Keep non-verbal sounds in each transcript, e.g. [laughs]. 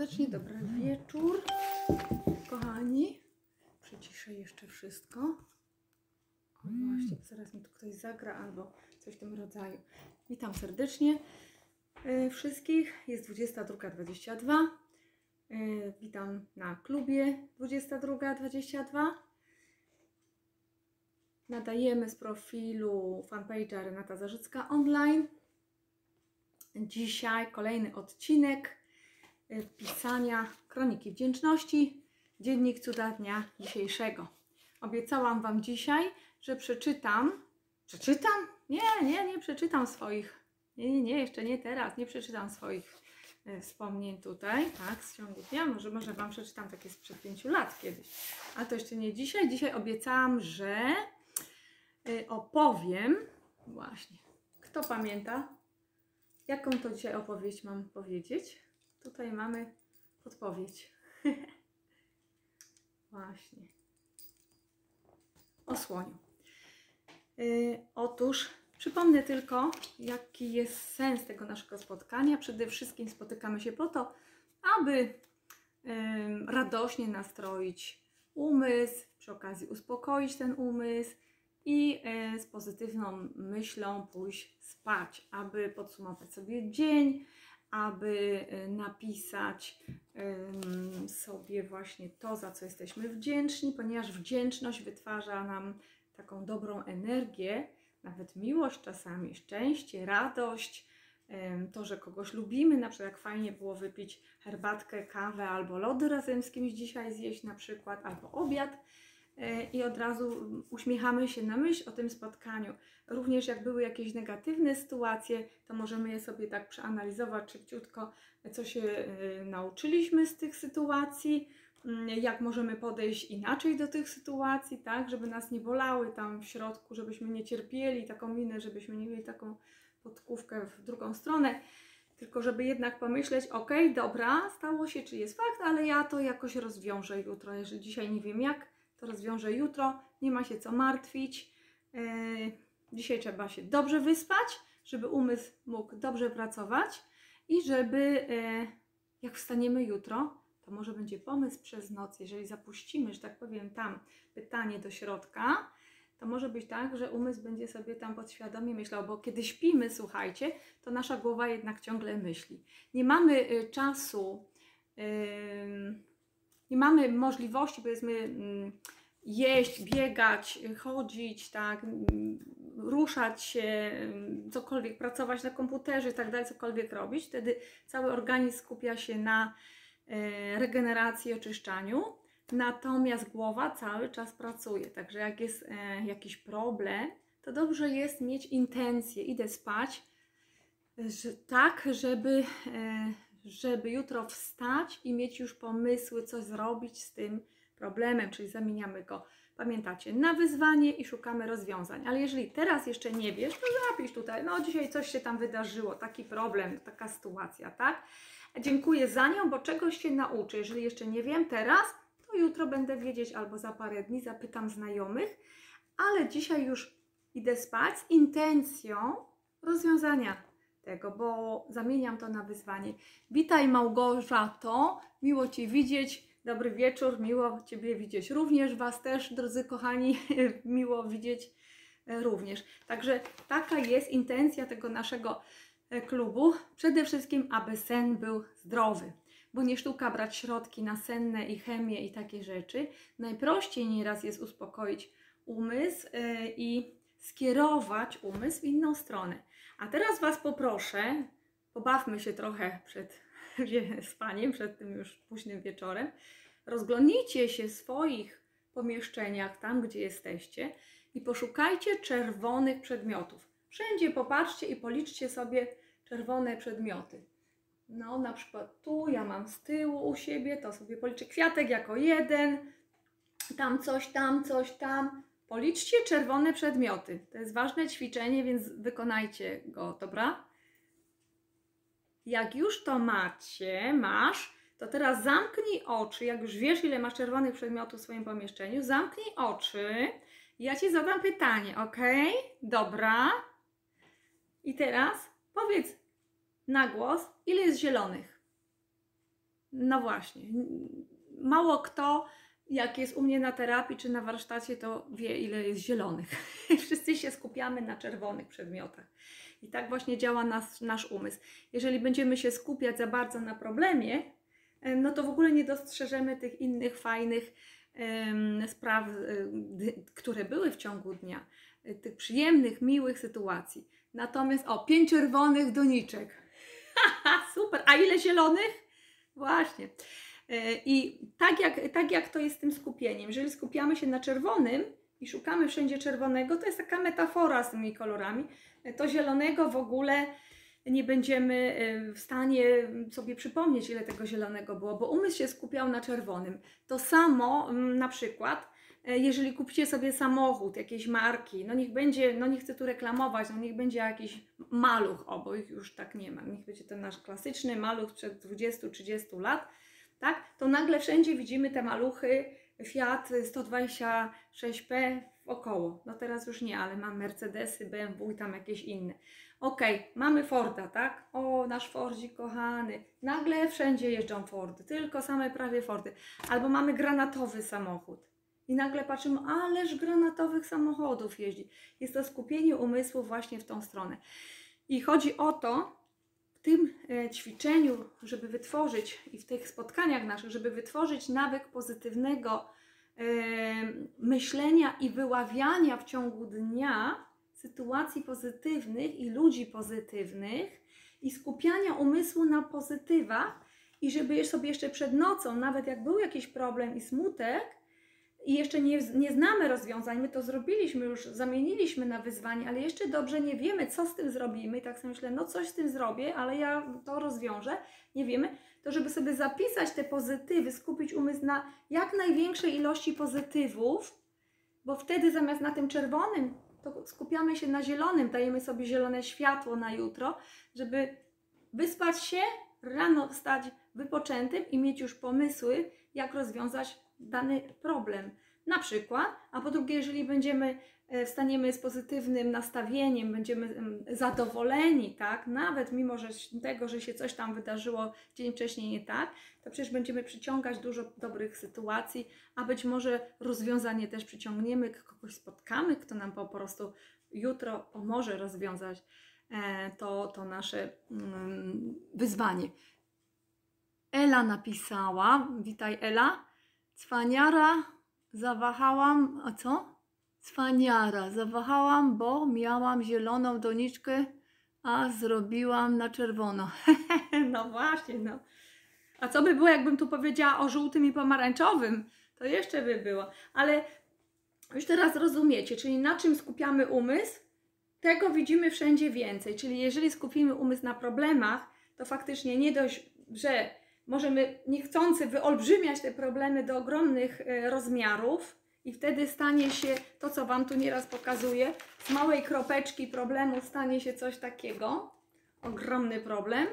serdecznie, dobry wieczór, kochani. Przyciszę jeszcze wszystko. O, właśnie, zaraz mi tu ktoś zagra albo coś w tym rodzaju. Witam serdecznie y, wszystkich. Jest 22.22. Y, witam na klubie 22.22. Nadajemy z profilu fanpage'a Renata Zarzycka online. Dzisiaj kolejny odcinek pisania Kroniki Wdzięczności, dziennik cuda dnia dzisiejszego. Obiecałam Wam dzisiaj, że przeczytam. Przeczytam? Nie, nie, nie przeczytam swoich. Nie, nie, nie, jeszcze nie teraz. Nie przeczytam swoich y, wspomnień tutaj, tak, z ciągu dnia. Może, może Wam przeczytam takie sprzed pięciu lat kiedyś. A to jeszcze nie dzisiaj. Dzisiaj obiecałam, że y, opowiem. Właśnie. Kto pamięta? Jaką to dzisiaj opowieść mam powiedzieć? Tutaj mamy podpowiedź. [laughs] Właśnie. O słoniu. Yy, otóż przypomnę tylko, jaki jest sens tego naszego spotkania. Przede wszystkim spotykamy się po to, aby yy, radośnie nastroić umysł, przy okazji uspokoić ten umysł i e, z pozytywną myślą pójść spać, aby podsumować sobie dzień, aby e, napisać sobie właśnie to, za co jesteśmy wdzięczni, ponieważ wdzięczność wytwarza nam taką dobrą energię, nawet miłość czasami, szczęście, radość, to, że kogoś lubimy, na przykład jak fajnie było wypić herbatkę, kawę albo lody razem z kimś dzisiaj zjeść na przykład, albo obiad i od razu uśmiechamy się na myśl o tym spotkaniu. Również jak były jakieś negatywne sytuacje, to możemy je sobie tak przeanalizować szybciutko, co się e, nauczyliśmy z tych sytuacji, mm, jak możemy podejść inaczej do tych sytuacji, tak, żeby nas nie bolały tam w środku, żebyśmy nie cierpieli taką minę, żebyśmy nie mieli taką podkówkę w drugą stronę, tylko żeby jednak pomyśleć, ok, dobra, stało się, czy jest fakt, ale ja to jakoś rozwiążę jutro. Jeżeli dzisiaj nie wiem jak, to rozwiążę jutro, nie ma się co martwić. Yy, dzisiaj trzeba się dobrze wyspać, żeby umysł mógł dobrze pracować i żeby yy, jak wstaniemy jutro, to może będzie pomysł przez noc, jeżeli zapuścimy, że tak powiem, tam pytanie do środka, to może być tak, że umysł będzie sobie tam podświadomie myślał, bo kiedy śpimy, słuchajcie, to nasza głowa jednak ciągle myśli. Nie mamy y, czasu, ym, nie mamy możliwości, powiedzmy, ym, jeść, biegać, chodzić, tak, ym, ruszać się, ym, cokolwiek, pracować na komputerze i tak dalej, cokolwiek robić. Wtedy cały organizm skupia się na y, regeneracji, oczyszczaniu. Natomiast głowa cały czas pracuje, także jak jest e, jakiś problem, to dobrze jest mieć intencję, idę spać, że, tak, żeby, e, żeby jutro wstać i mieć już pomysły, co zrobić z tym problemem, czyli zamieniamy go, pamiętacie, na wyzwanie i szukamy rozwiązań. Ale jeżeli teraz jeszcze nie wiesz, to zapisz tutaj, no dzisiaj coś się tam wydarzyło, taki problem, taka sytuacja, tak? Dziękuję za nią, bo czegoś się nauczę. Jeżeli jeszcze nie wiem teraz, to jutro będę wiedzieć albo za parę dni zapytam znajomych, ale dzisiaj już idę spać z intencją rozwiązania tego, bo zamieniam to na wyzwanie. Witaj Małgorzato, miło Cię widzieć, dobry wieczór, miło Ciebie widzieć również, Was też, drodzy kochani, [laughs] miło widzieć e, również. Także taka jest intencja tego naszego e, klubu, przede wszystkim, aby sen był zdrowy bo nie sztuka brać środki nasenne i chemię i takie rzeczy. Najprościej nieraz jest uspokoić umysł yy, i skierować umysł w inną stronę. A teraz Was poproszę, pobawmy się trochę przed [laughs] spaniem, przed tym już późnym wieczorem. Rozglądnijcie się w swoich pomieszczeniach, tam gdzie jesteście i poszukajcie czerwonych przedmiotów. Wszędzie popatrzcie i policzcie sobie czerwone przedmioty. No, na przykład tu ja mam z tyłu u siebie, to sobie policzę kwiatek jako jeden, tam coś, tam coś, tam. Policzcie czerwone przedmioty. To jest ważne ćwiczenie, więc wykonajcie go, dobra? Jak już to macie, masz, to teraz zamknij oczy. Jak już wiesz, ile masz czerwonych przedmiotów w swoim pomieszczeniu, zamknij oczy. Ja ci zadam pytanie, ok? Dobra. I teraz powiedz na głos, ile jest zielonych? No właśnie. Mało kto, jak jest u mnie na terapii czy na warsztacie, to wie, ile jest zielonych. [laughs] Wszyscy się skupiamy na czerwonych przedmiotach. I tak właśnie działa nas, nasz umysł. Jeżeli będziemy się skupiać za bardzo na problemie, no to w ogóle nie dostrzeżemy tych innych fajnych em, spraw, które były w ciągu dnia, e, tych przyjemnych, miłych sytuacji. Natomiast, o, pięć czerwonych doniczek. [laughs] Super. A ile zielonych? Właśnie. E, I tak jak, tak jak to jest z tym skupieniem, jeżeli skupiamy się na czerwonym i szukamy wszędzie czerwonego, to jest taka metafora z tymi kolorami, e, to zielonego w ogóle nie będziemy e, w stanie sobie przypomnieć, ile tego zielonego było, bo umysł się skupiał na czerwonym. To samo mm, na przykład, jeżeli kupicie sobie samochód jakiejś marki, no niech będzie, no nie chcę tu reklamować, no niech będzie jakiś maluch, o, bo ich już tak nie ma, niech będzie ten nasz klasyczny maluch sprzed 20-30 lat, tak, to nagle wszędzie widzimy te maluchy Fiat 126P około. No teraz już nie, ale mam Mercedesy, BMW i tam jakieś inne. Okej, mamy Forda, tak? O, nasz Fordzik kochany. Nagle wszędzie jeżdżą Fordy, tylko same prawie Fordy. Albo mamy granatowy samochód. I nagle patrzymy, ależ granatowych samochodów jeździ. Jest to skupienie umysłu właśnie w tą stronę. I chodzi o to, w tym e, ćwiczeniu, żeby wytworzyć i w tych spotkaniach naszych, żeby wytworzyć nawyk pozytywnego e, myślenia i wyławiania w ciągu dnia sytuacji pozytywnych i ludzi pozytywnych i skupiania umysłu na pozytywach i żeby sobie jeszcze przed nocą, nawet jak był jakiś problem i smutek, i jeszcze nie, nie znamy rozwiązań, my to zrobiliśmy już, zamieniliśmy na wyzwanie, ale jeszcze dobrze nie wiemy, co z tym zrobimy. I tak sobie myślę, no coś z tym zrobię, ale ja to rozwiążę, nie wiemy. To żeby sobie zapisać te pozytywy, skupić umysł na jak największej ilości pozytywów, bo wtedy zamiast na tym czerwonym, to skupiamy się na zielonym, dajemy sobie zielone światło na jutro, żeby wyspać się, rano wstać wypoczętym i mieć już pomysły, jak rozwiązać dany problem. Na przykład, a po drugie, jeżeli będziemy e, wstaniemy z pozytywnym nastawieniem, będziemy em, zadowoleni, tak, nawet mimo że tego, że się coś tam wydarzyło dzień wcześniej nie tak, to przecież będziemy przyciągać dużo dobrych sytuacji, a być może rozwiązanie też przyciągniemy, kogoś spotkamy, kto nam po prostu jutro pomoże rozwiązać e, to, to nasze mm, wyzwanie. Ela napisała, witaj Ela, cwaniara zawahałam, a co? Cwaniara, zawahałam, bo miałam zieloną doniczkę, a zrobiłam na czerwono. [laughs] no właśnie, no. A co by było, jakbym tu powiedziała o żółtym i pomarańczowym? To jeszcze by było. Ale już teraz rozumiecie, czyli na czym skupiamy umysł, tego widzimy wszędzie więcej. Czyli jeżeli skupimy umysł na problemach, to faktycznie nie dość, że możemy niechcący wyolbrzymiać te problemy do ogromnych e, rozmiarów i wtedy stanie się to, co Wam tu nieraz pokazuję, z małej kropeczki problemu stanie się coś takiego, ogromny problem,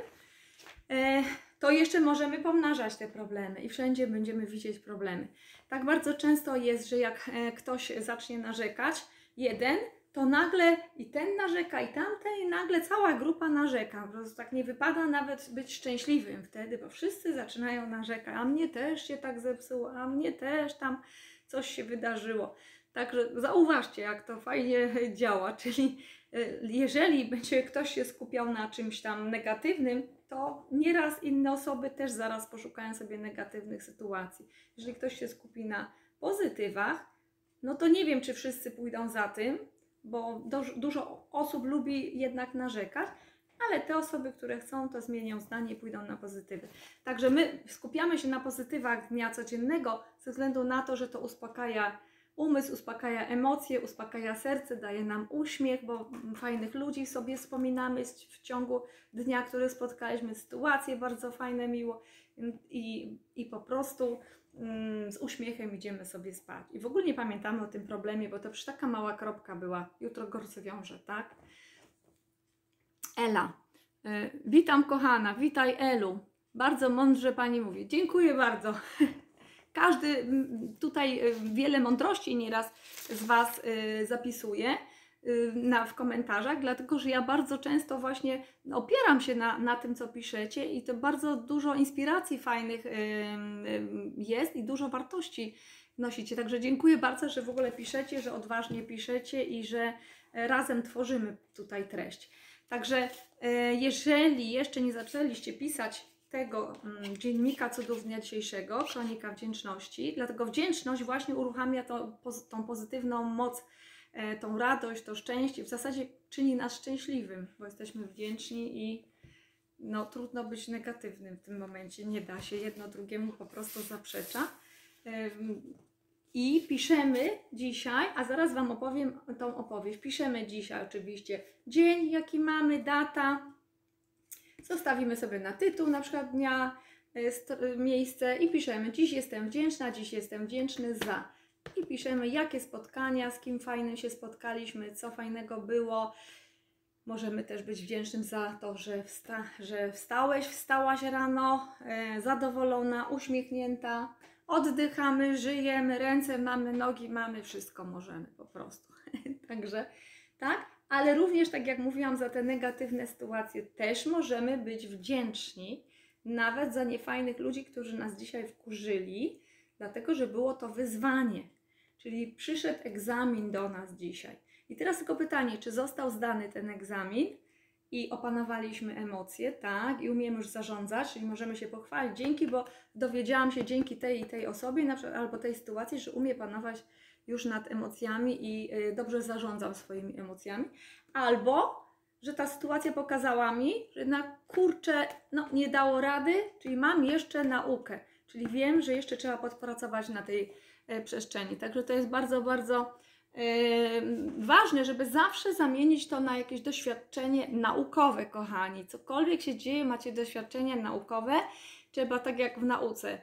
e, to jeszcze możemy pomnażać te problemy i wszędzie będziemy widzieć problemy. Tak bardzo często jest, że jak e, ktoś zacznie narzekać, jeden, to nagle i ten narzeka, i tamten, i nagle cała grupa narzeka. Po prostu tak nie wypada nawet być szczęśliwym wtedy, bo wszyscy zaczynają narzekać. A mnie też się tak zepsuło, a mnie też tam coś się wydarzyło. Także zauważcie, jak to fajnie [laughs] działa. Czyli e, jeżeli będzie ktoś się skupiał na czymś tam negatywnym, to nieraz inne osoby też zaraz poszukają sobie negatywnych sytuacji. Jeżeli ktoś się skupi na pozytywach, no to nie wiem, czy wszyscy pójdą za tym, bo dużo osób lubi jednak narzekać, ale te osoby, które chcą, to zmienią zdanie i pójdą na pozytywy. Także my skupiamy się na pozytywach dnia codziennego ze względu na to, że to uspokaja umysł, uspokaja emocje, uspokaja serce, daje nam uśmiech, bo fajnych ludzi sobie wspominamy w ciągu dnia, które spotkaliśmy, sytuacje bardzo fajne, miło i, i po prostu z uśmiechem idziemy sobie spać. I w ogóle nie pamiętamy o tym problemie, bo to przecież taka mała kropka była. Jutro go rozwiąże, tak? Ela. Y, witam kochana, witaj Elu. Bardzo mądrze Pani mówi. Dziękuję bardzo. [laughs] Każdy tutaj y, wiele mądrości nieraz z Was y, zapisuje. Y, na, w komentarzach, dlatego że ja bardzo często właśnie opieram się na, na tym, co piszecie i to bardzo dużo inspiracji fajnych y, y, jest i dużo wartości nosicie. Także dziękuję bardzo, że w ogóle piszecie, że odważnie piszecie i że razem tworzymy tutaj treść. Także jeżeli jeszcze nie zaczęliście pisać tego mm, dziennika cudów dnia dzisiejszego, kronika wdzięczności, dlatego wdzięczność właśnie uruchamia to, tą pozytywną moc, e, tą radość, to szczęście, w zasadzie czyni nas szczęśliwym, bo jesteśmy wdzięczni i no, trudno być negatywnym w tym momencie, nie da się, jedno drugiemu po prostu zaprzecza. I piszemy dzisiaj, a zaraz Wam opowiem tą opowieść. Piszemy dzisiaj oczywiście dzień, jaki mamy, data, Zostawimy sobie na tytuł na przykład dnia e, e, miejsce i piszemy dziś jestem wdzięczna, dziś jestem wdzięczny za. I piszemy jakie spotkania, z kim fajnym się spotkaliśmy, co fajnego było. Możemy też być wdzięcznym za to, że, wsta że wstałeś, wstałaś rano, e, zadowolona, uśmiechnięta. Oddychamy, żyjemy, ręce mamy, nogi mamy, wszystko możemy po prostu. [laughs] Także tak, ale również, tak jak mówiłam, za te negatywne sytuacje też możemy być wdzięczni, nawet za niefajnych ludzi, którzy nas dzisiaj wkurzyli, dlatego że było to wyzwanie. Czyli przyszedł egzamin do nas dzisiaj. I teraz tylko pytanie, czy został zdany ten egzamin? I opanowaliśmy emocje, tak, i umiemy już zarządzać, czyli możemy się pochwalić. Dzięki, bo dowiedziałam się dzięki tej i tej osobie, na przykład, albo tej sytuacji, że umie panować już nad emocjami i y, dobrze zarządzam swoimi emocjami, albo że ta sytuacja pokazała mi, że na kurczę, no nie dało rady, czyli mam jeszcze naukę, czyli wiem, że jeszcze trzeba podpracować na tej przestrzeni. Także to jest bardzo, bardzo e, ważne, żeby zawsze zamienić to na jakieś doświadczenie naukowe, kochani. Cokolwiek się dzieje, macie doświadczenie naukowe, trzeba tak jak w nauce.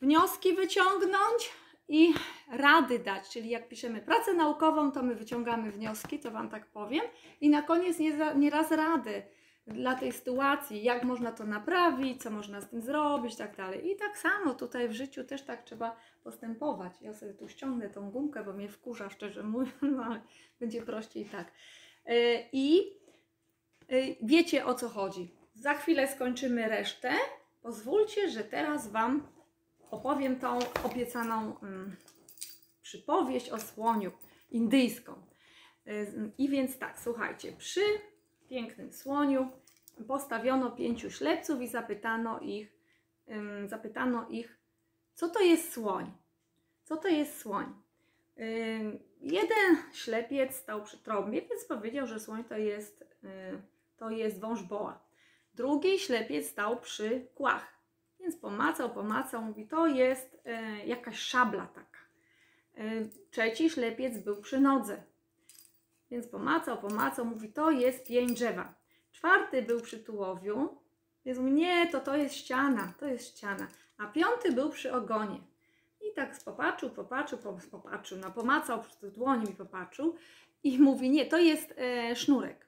Wnioski wyciągnąć, i rady dać, czyli jak piszemy pracę naukową, to my wyciągamy wnioski, to Wam tak powiem, i na koniec nieraz rady dla tej sytuacji, jak można to naprawić, co można z tym zrobić, tak dalej. I tak samo tutaj w życiu też tak trzeba postępować. Ja sobie tu ściągnę tą gumkę, bo mnie wkurza, szczerze mówiąc, [laughs] ale będzie prościej tak. E, I e, wiecie o co chodzi. Za chwilę skończymy resztę. Pozwólcie, że teraz Wam opowiem tą obiecaną um, przypowieść o słoniu indyjską. Y, I więc tak, słuchajcie, przy pięknym słoniu postawiono pięciu ślepców i zapytano ich, zapytano ich, co to jest słoń? Co to jest słoń? Jeden ślepiec stał przy trąbie, więc powiedział, że słoń to jest, y, to jest wąż boa. Drugi ślepiec stał przy kłach więc pomacał, pomacał, mówi, to jest e, jakaś szabla taka. E, trzeci ślepiec był przy nodze. Więc pomacał, pomacał, mówi, to jest pień drzewa. Czwarty był przy tułowiu, mówi, nie, to to jest ściana, to jest ściana. A piąty był przy ogonie. I tak popatrzył, popatrzył, popatrzył, no pomacał dłoni i popatrzył i mówi, nie, to jest e, sznurek.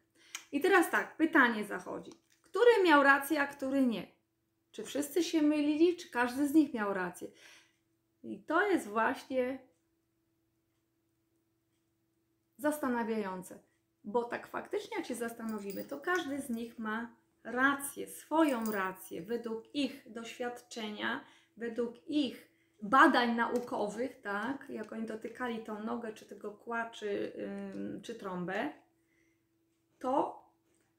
I teraz tak, pytanie zachodzi. Który miał rację, a który nie? Czy wszyscy się mylili, czy każdy z nich miał rację? I to jest właśnie zastanawiające, bo tak faktycznie, jak się zastanowimy, to każdy z nich ma rację, swoją rację, według ich doświadczenia, według ich badań naukowych, tak, jak oni dotykali tą nogę, czy tego kła, czy, yy, czy trąbę, to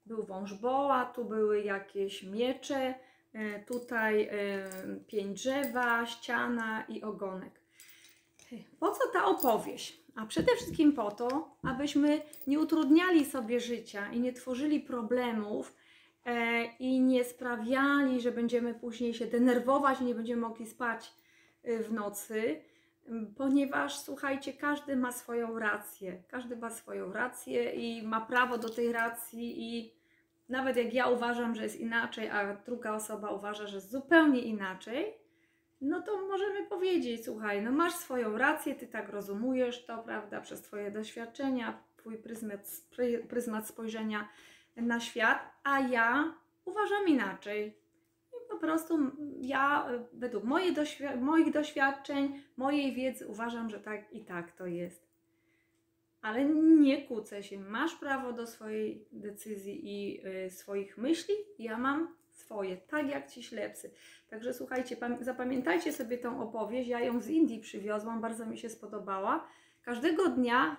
był wąż boa, tu były jakieś miecze, E, tutaj e, pięć drzewa, ściana i ogonek. Po co ta opowieść? A przede wszystkim po to, abyśmy nie utrudniali sobie życia i nie tworzyli problemów e, i nie sprawiali, że będziemy później się denerwować i nie będziemy mogli spać w nocy, ponieważ słuchajcie, każdy ma swoją rację. Każdy ma swoją rację i ma prawo do tej racji i nawet jak ja uważam, że jest inaczej, a druga osoba uważa, że jest zupełnie inaczej, no to możemy powiedzieć, słuchaj, no masz swoją rację, ty tak rozumujesz to, prawda, przez twoje doświadczenia, twój pryzmat, pryzmat spojrzenia na świat, a ja uważam inaczej. I po prostu ja według moje doświ- moich doświadczeń, mojej wiedzy uważam, że tak i tak to jest. ale nie kłócę się. Masz prawo do swojej decyzji i y, swoich myśli, ja mam swoje, tak jak ci ślepcy. Także słuchajcie, zapamiętajcie sobie tą opowieść. Ja ją z Indii przywiozłam, bardzo mi się spodobała. Każdego dnia,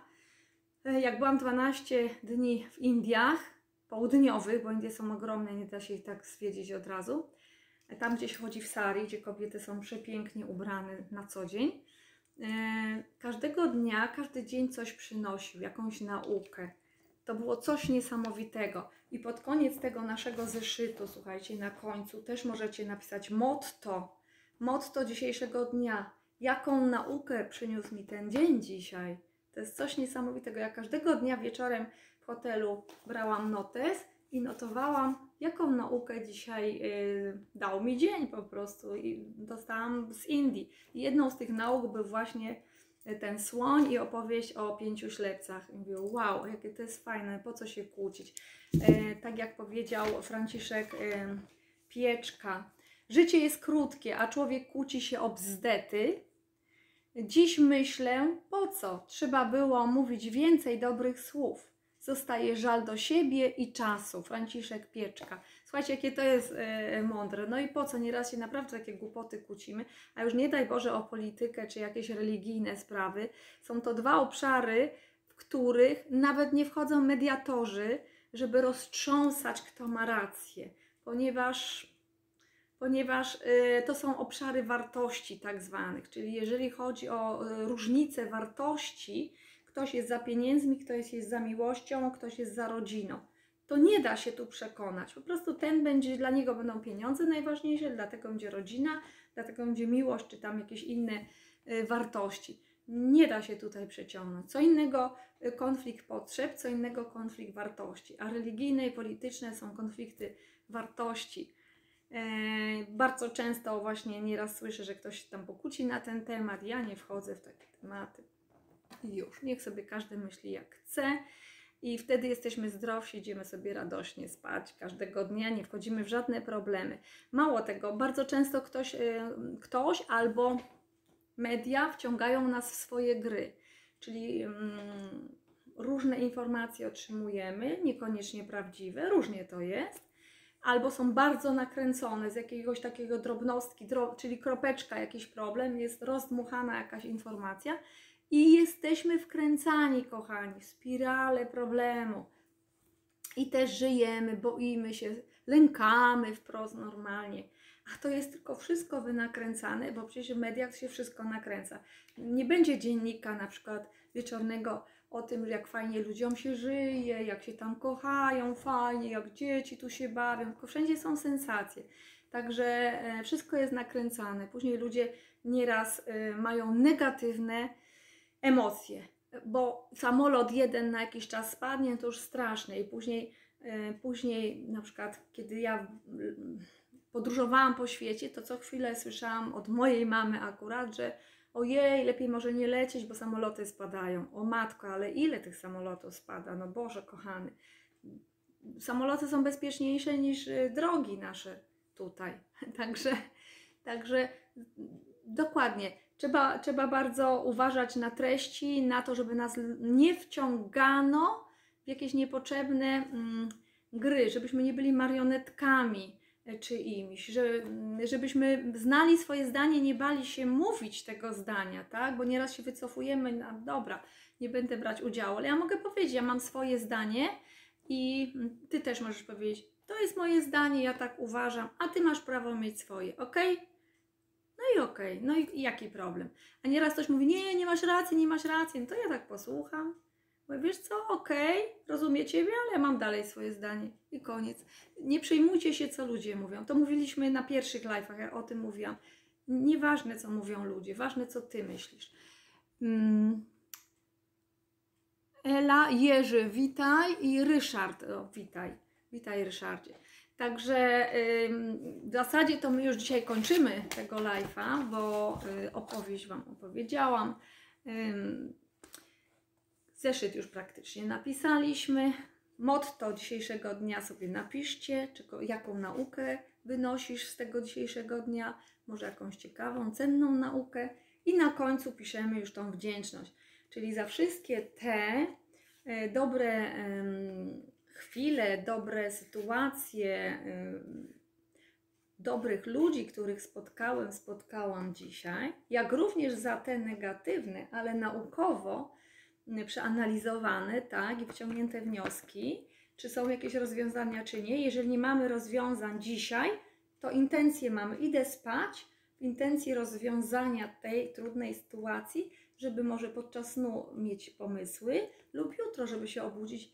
y, jak byłam 12 dni w Indiach, południowych, bo Indie są ogromne, nie da się ich tak zwiedzić od razu. Tam gdzieś chodzi w sari, gdzie kobiety są przepięknie ubrane na co dzień E, każdego dnia, każdy dzień coś przynosił, jakąś naukę. To było coś niesamowitego. I pod koniec tego naszego zeszytu, słuchajcie, na końcu też możecie napisać motto. Motto dzisiejszego dnia. Jaką naukę przyniósł mi ten dzień dzisiaj? To jest coś niesamowitego. Ja każdego dnia wieczorem w hotelu brałam notes i notowałam, jaką naukę dzisiaj y, dał mi dzień po prostu. I dostałam z Indii. I jedną z tych nauk był właśnie ten słoń i opowieść o pięciu ślepcach. I mówię, wow, jakie to jest fajne, po co się kłócić. E, tak jak powiedział Franciszek e, Pieczka, życie jest krótkie, a człowiek kłóci się o bzdety. Dziś myślę, po co trzeba było mówić więcej dobrych słów zostaje żal do siebie i czasu. Franciszek Pieczka. Słuchajcie, jakie to jest e, mądre. No i po co nieraz się naprawdę takie głupoty kłócimy, a już nie daj Boże o politykę czy jakieś religijne sprawy. Są to dwa obszary, w których nawet nie wchodzą mediatorzy, żeby roztrząsać, kto ma rację, ponieważ ponieważ y, to są obszary wartości tak zwanych, czyli jeżeli chodzi o y, różnice wartości, ktoś jest za pieniędzmi, ktoś jest za miłością, ktoś jest za rodziną. To nie da się tu przekonać. Po prostu ten będzie, dla niego będą pieniądze najważniejsze, dlatego będzie rodzina, dlatego będzie miłość, czy tam jakieś inne y, wartości. Nie da się tutaj przeciągnąć. Co innego y, konflikt potrzeb, co innego konflikt wartości. A religijne i polityczne są konflikty wartości. E, bardzo często właśnie nieraz słyszę, że ktoś tam pokłóci na ten temat. Ja nie wchodzę w takie tematy już. Niech sobie każdy myśli jak chce. I wtedy jesteśmy zdrowsi, idziemy sobie radośnie spać każdego dnia, nie wchodzimy w żadne problemy. Mało tego, bardzo często ktoś, y, ktoś albo media wciągają nas w swoje gry, czyli mm, różne informacje otrzymujemy, niekoniecznie prawdziwe, różnie to jest, albo są bardzo nakręcone z jakiegoś takiego drobnostki, czyli kropeczka, jakiś problem, jest rozdmuchana jakaś informacja i jesteśmy wkręcani, kochani, w spirale problemu. I też żyjemy, boimy się, lękamy wprost normalnie. A to jest tylko wszystko wynakręcane, bo przecież w mediach się wszystko nakręca. Nie będzie dziennika na przykład wieczornego o tym, jak fajnie ludziom się żyje, jak się tam kochają fajnie, jak dzieci tu się bawią, tylko wszędzie są sensacje. Także e, wszystko jest nakręcane. Później ludzie nieraz e, mają negatywne emocje, bo samolot jeden na jakiś czas spadnie, to już straszne i później, yy, później na przykład kiedy ja podróżowałam po świecie, to co chwilę słyszałam od mojej mamy akurat, że ojej, lepiej może nie lecieć, bo samoloty spadają. O matko, ale ile tych samolotów spada? No Boże kochany. Samoloty są bezpieczniejsze niż y, drogi nasze tutaj. [laughs] Także, także dokładnie Trzeba, trzeba bardzo uważać na treści, na to, żeby nas nie wciągano w jakieś niepotrzebne mm, gry, żebyśmy nie byli marionetkami e, czyimiś, że, mm, żebyśmy znali swoje zdanie, nie bali się mówić tego zdania, tak? Bo nieraz się wycofujemy, no dobra, nie będę brać udziału, ale ja mogę powiedzieć, ja mam swoje zdanie i mm, ty też możesz powiedzieć, to jest moje zdanie, ja tak uważam, a ty masz prawo mieć swoje, ok? I okej, okay. no i jaki problem? A nieraz ktoś mówi, nie, nie masz racji, nie masz racji, no to ja tak posłucham. Bo wiesz co, okej, okay, rozumiem Ciebie, ale ja mam dalej swoje zdanie i koniec. Nie przejmujcie się, co ludzie mówią. To mówiliśmy na pierwszych live'ach, ja o tym mówiłam. Nieważne, co mówią ludzie, ważne, co Ty myślisz. Hmm. Ela, Jerzy, witaj i Ryszard, o, witaj. Witaj, Ryszardzie. Także w zasadzie to my już dzisiaj kończymy tego live'a, bo y, opowieść Wam opowiedziałam. Zeszyt już praktycznie napisaliśmy. Motto dzisiejszego dnia sobie napiszcie, czego, jaką naukę wynosisz z tego dzisiejszego dnia, może jakąś ciekawą, cenną naukę. I na końcu piszemy już tą wdzięczność, czyli za wszystkie te e, dobre chwile, dobre sytuacje, em, dobrych ludzi, których spotkałem, spotkałam dzisiaj, jak również za te negatywne, ale naukowo m, przeanalizowane, tak, i wciągnięte wnioski, czy są jakieś rozwiązania, czy nie. Jeżeli nie mamy rozwiązań dzisiaj, to intencje mamy. Idę spać w intencji rozwiązania tej trudnej sytuacji, żeby może podczas snu mieć pomysły, lub jutro, żeby się obudzić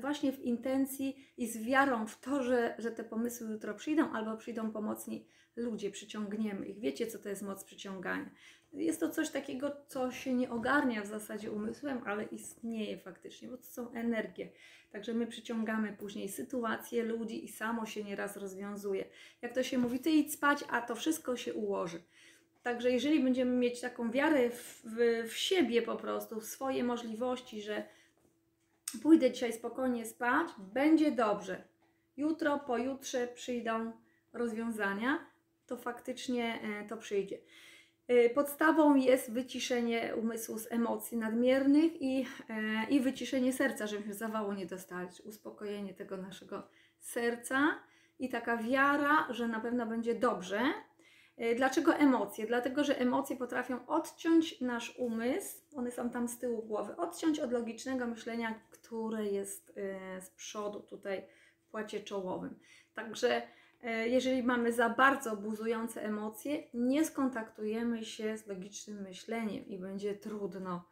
właśnie w intencji i z wiarą w to, że, że te pomysły jutro przyjdą, albo przyjdą pomocni ludzie, przyciągniemy ich. Wiecie, co to jest moc przyciągania. Jest to coś takiego, co się nie ogarnia w zasadzie umysłem, ale istnieje faktycznie, bo to są energie. Także my przyciągamy później sytuacje, ludzi i samo się nieraz rozwiązuje. Jak to się mówi, ty idź spać, a to wszystko się ułoży. Także jeżeli będziemy mieć taką wiarę w, w, w siebie po prostu, w swoje możliwości, że pójdę dzisiaj spokojnie spać, będzie dobrze. Jutro, pojutrze przyjdą rozwiązania, to faktycznie e, to przyjdzie. E, Podstawą jest wyciszenie umysłu z emocji nadmiernych i, e, i wyciszenie serca, żebyśmy zawału nie dostali, uspokojenie tego naszego serca i taka wiara, że na pewno będzie dobrze. E, Dlaczego emocje? Dlatego, że emocje potrafią odciąć nasz umysł, one są tam z tyłu głowy, odciąć od logicznego myślenia, które jest e, z przodu tutaj w płacie czołowym. Także e, jeżeli mamy za bardzo buzujące emocje, nie skontaktujemy się z logicznym myśleniem i będzie trudno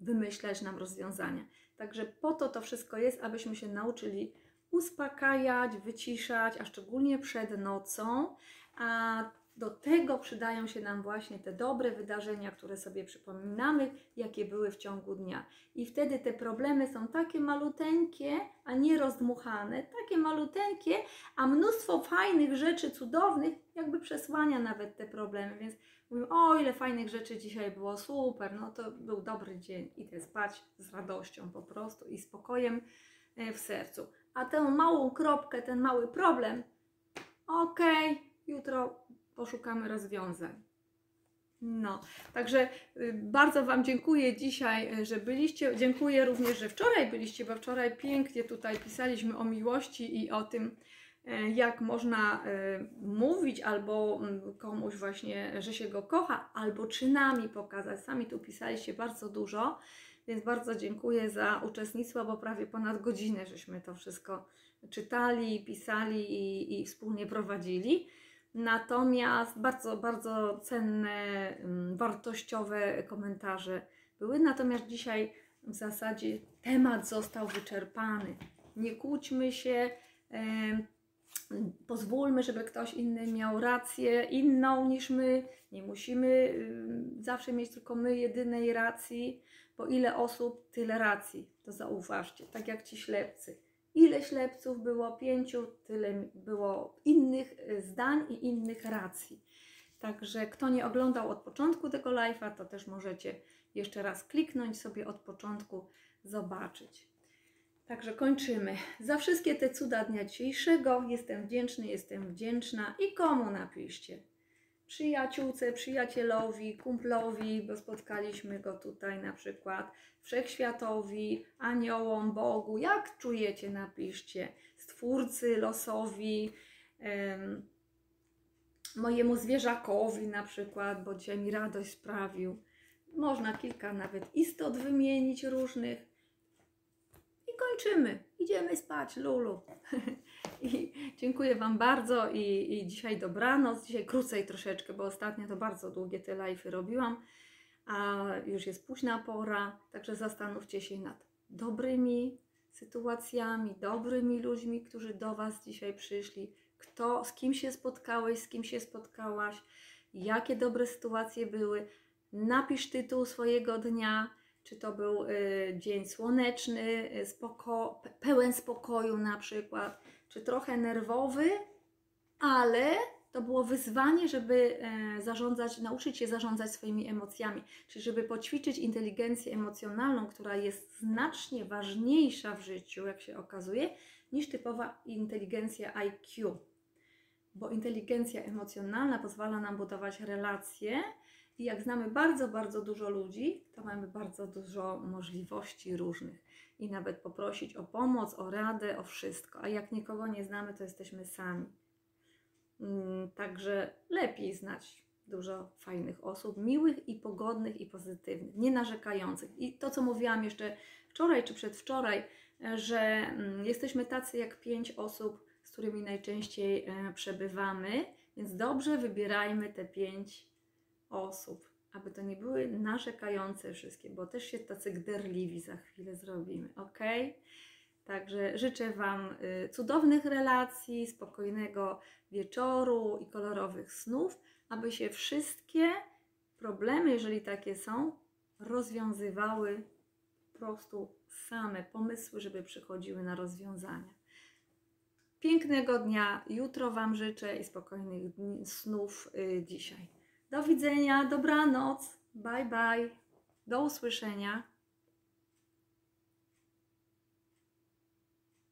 wymyślać nam rozwiązania. Także po to to wszystko jest, abyśmy się nauczyli uspokajać, wyciszać, a szczególnie przed nocą, a do tego przydają się nam właśnie te dobre wydarzenia, które sobie przypominamy, jakie były w ciągu dnia. I wtedy te problemy są takie maluteńkie, a nie rozdmuchane, takie maluteńkie, a mnóstwo fajnych rzeczy, cudownych, jakby przesłania nawet te problemy. Więc mówię, o ile fajnych rzeczy dzisiaj było, super, no to był dobry dzień. Idę spać z radością po prostu i spokojem e, w sercu. A tę małą kropkę, ten mały problem, okej, jutro poszukamy rozwiązań. No, także y, bardzo Wam dziękuję dzisiaj, y, że byliście. Dziękuję również, że wczoraj byliście, bo wczoraj pięknie tutaj pisaliśmy o miłości i o tym, y, jak można y, mówić albo mm, komuś właśnie, że się go kocha, albo czynami pokazać. Sami tu pisaliście bardzo dużo, więc bardzo dziękuję za uczestnictwo, bo prawie ponad godzinę żeśmy to wszystko czytali, pisali i, i wspólnie prowadzili. Natomiast bardzo, bardzo cenne, mm, wartościowe komentarze były. Natomiast dzisiaj w zasadzie temat został wyczerpany. Nie kłóćmy się, pozwólmy, żeby ktoś inny miał rację inną niż my. Nie musimy zawsze mieć tylko my jedynej racji, bo ile osób, tyle racji. To zauważcie, tak jak ci ślepcy. Ile ślepców było? Pięciu, tyle było innych y, zdań i innych racji. Także kto nie oglądał od początku tego live'a, to też możecie jeszcze raz kliknąć sobie od początku, zobaczyć. Także kończymy. Za wszystkie te cuda dnia dzisiejszego jestem wdzięczny, jestem wdzięczna i komu napiszcie? Przyjaciółce, przyjacielowi, kumplowi, bo spotkaliśmy go tutaj na przykład, wszechświatowi, aniołom, Bogu. Jak czujecie, napiszcie. Stwórcy, losowi, em, mojemu zwierzakowi na przykład, bo dzisiaj mi radość sprawił. Można kilka nawet istot wymienić różnych. I kończymy. Idziemy spać, Lulu. [laughs] I dziękuję Wam bardzo i, i dzisiaj dobranoc. Dzisiaj krócej troszeczkę, bo ostatnio to bardzo długie te live'y robiłam, a już jest późna pora, także zastanówcie się nad dobrymi sytuacjami, dobrymi ludźmi, którzy do Was dzisiaj przyszli. Kto, z kim się spotkałeś, z kim się spotkałaś, jakie dobre sytuacje były. Napisz tytuł swojego dnia, czy to był y, dzień słoneczny, y, spoko, pe- pełen spokoju na przykład, czy trochę nerwowy, ale to było wyzwanie, żeby e, zarządzać, nauczyć się zarządzać swoimi emocjami, czyli żeby poćwiczyć inteligencję emocjonalną, która jest znacznie ważniejsza w życiu, jak się okazuje, niż typowa inteligencja IQ. Bo inteligencja emocjonalna pozwala nam budować relacje I jak znamy bardzo, bardzo dużo ludzi, to mamy bardzo dużo możliwości różnych. I nawet poprosić o pomoc, o radę, o wszystko. A jak nikogo nie znamy, to jesteśmy sami. Mm, Także lepiej znać dużo fajnych osób, miłych i pogodnych i pozytywnych, nie narzekających. I to, co mówiłam jeszcze wczoraj czy przedwczoraj, e, że mm, jesteśmy tacy jak pięć osób, z którymi najczęściej e, przebywamy, więc dobrze wybierajmy te pięć osób, aby to nie były narzekające wszystkie, bo też się tacy gderliwi za chwilę zrobimy, ok? Także życzę Wam y, cudownych relacji, spokojnego wieczoru i kolorowych snów, aby się wszystkie problemy, jeżeli takie są, rozwiązywały po prostu same pomysły, żeby przychodziły na rozwiązania. Pięknego dnia, jutro Wam życzę i spokojnych dni, snów y, dzisiaj. Do widzenia, dobranoc, bye bye, do usłyszenia.